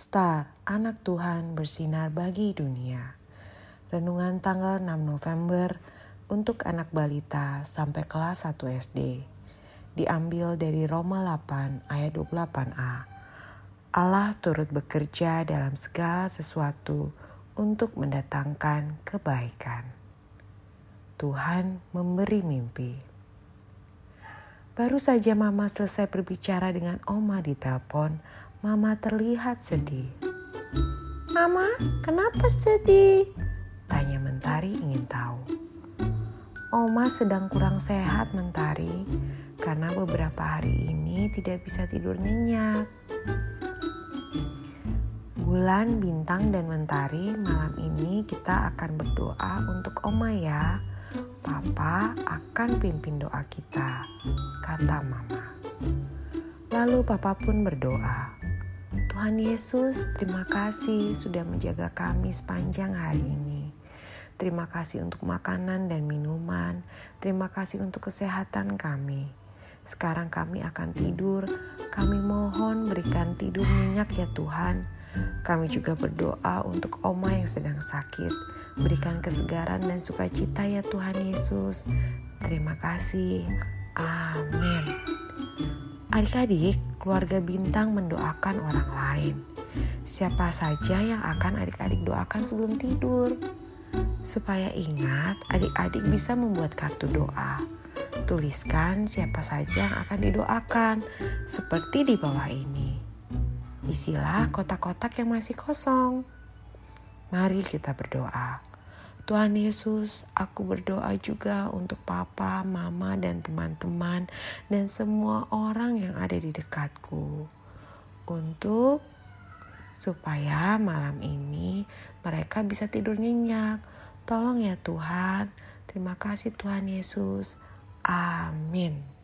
Star, anak Tuhan bersinar bagi dunia. Renungan tanggal 6 November untuk anak balita sampai kelas 1 SD. Diambil dari Roma 8 ayat 28a. Allah turut bekerja dalam segala sesuatu untuk mendatangkan kebaikan. Tuhan memberi mimpi. Baru saja Mama selesai berbicara dengan Oma di telepon, Mama terlihat sedih. Mama, kenapa sedih? Tanya Mentari ingin tahu. Oma sedang kurang sehat Mentari karena beberapa hari ini tidak bisa tidur nyenyak. Bulan, bintang, dan mentari malam ini kita akan berdoa untuk Oma ya. Papa akan pimpin doa kita, kata Mama. Lalu Papa pun berdoa. Tuhan Yesus, terima kasih sudah menjaga kami sepanjang hari ini. Terima kasih untuk makanan dan minuman. Terima kasih untuk kesehatan kami. Sekarang kami akan tidur. Kami mohon berikan tidur nyenyak ya Tuhan. Kami juga berdoa untuk Oma yang sedang sakit. Berikan kesegaran dan sukacita ya Tuhan Yesus. Terima kasih. Amin. Adik-adik, keluarga bintang mendoakan orang lain. Siapa saja yang akan adik-adik doakan sebelum tidur? Supaya ingat, adik-adik bisa membuat kartu doa. Tuliskan siapa saja yang akan didoakan, seperti di bawah ini. Isilah kotak-kotak yang masih kosong. Mari kita berdoa. Tuhan Yesus, aku berdoa juga untuk papa, mama, dan teman-teman, dan semua orang yang ada di dekatku, untuk supaya malam ini mereka bisa tidur nyenyak. Tolong ya Tuhan, terima kasih Tuhan Yesus. Amin.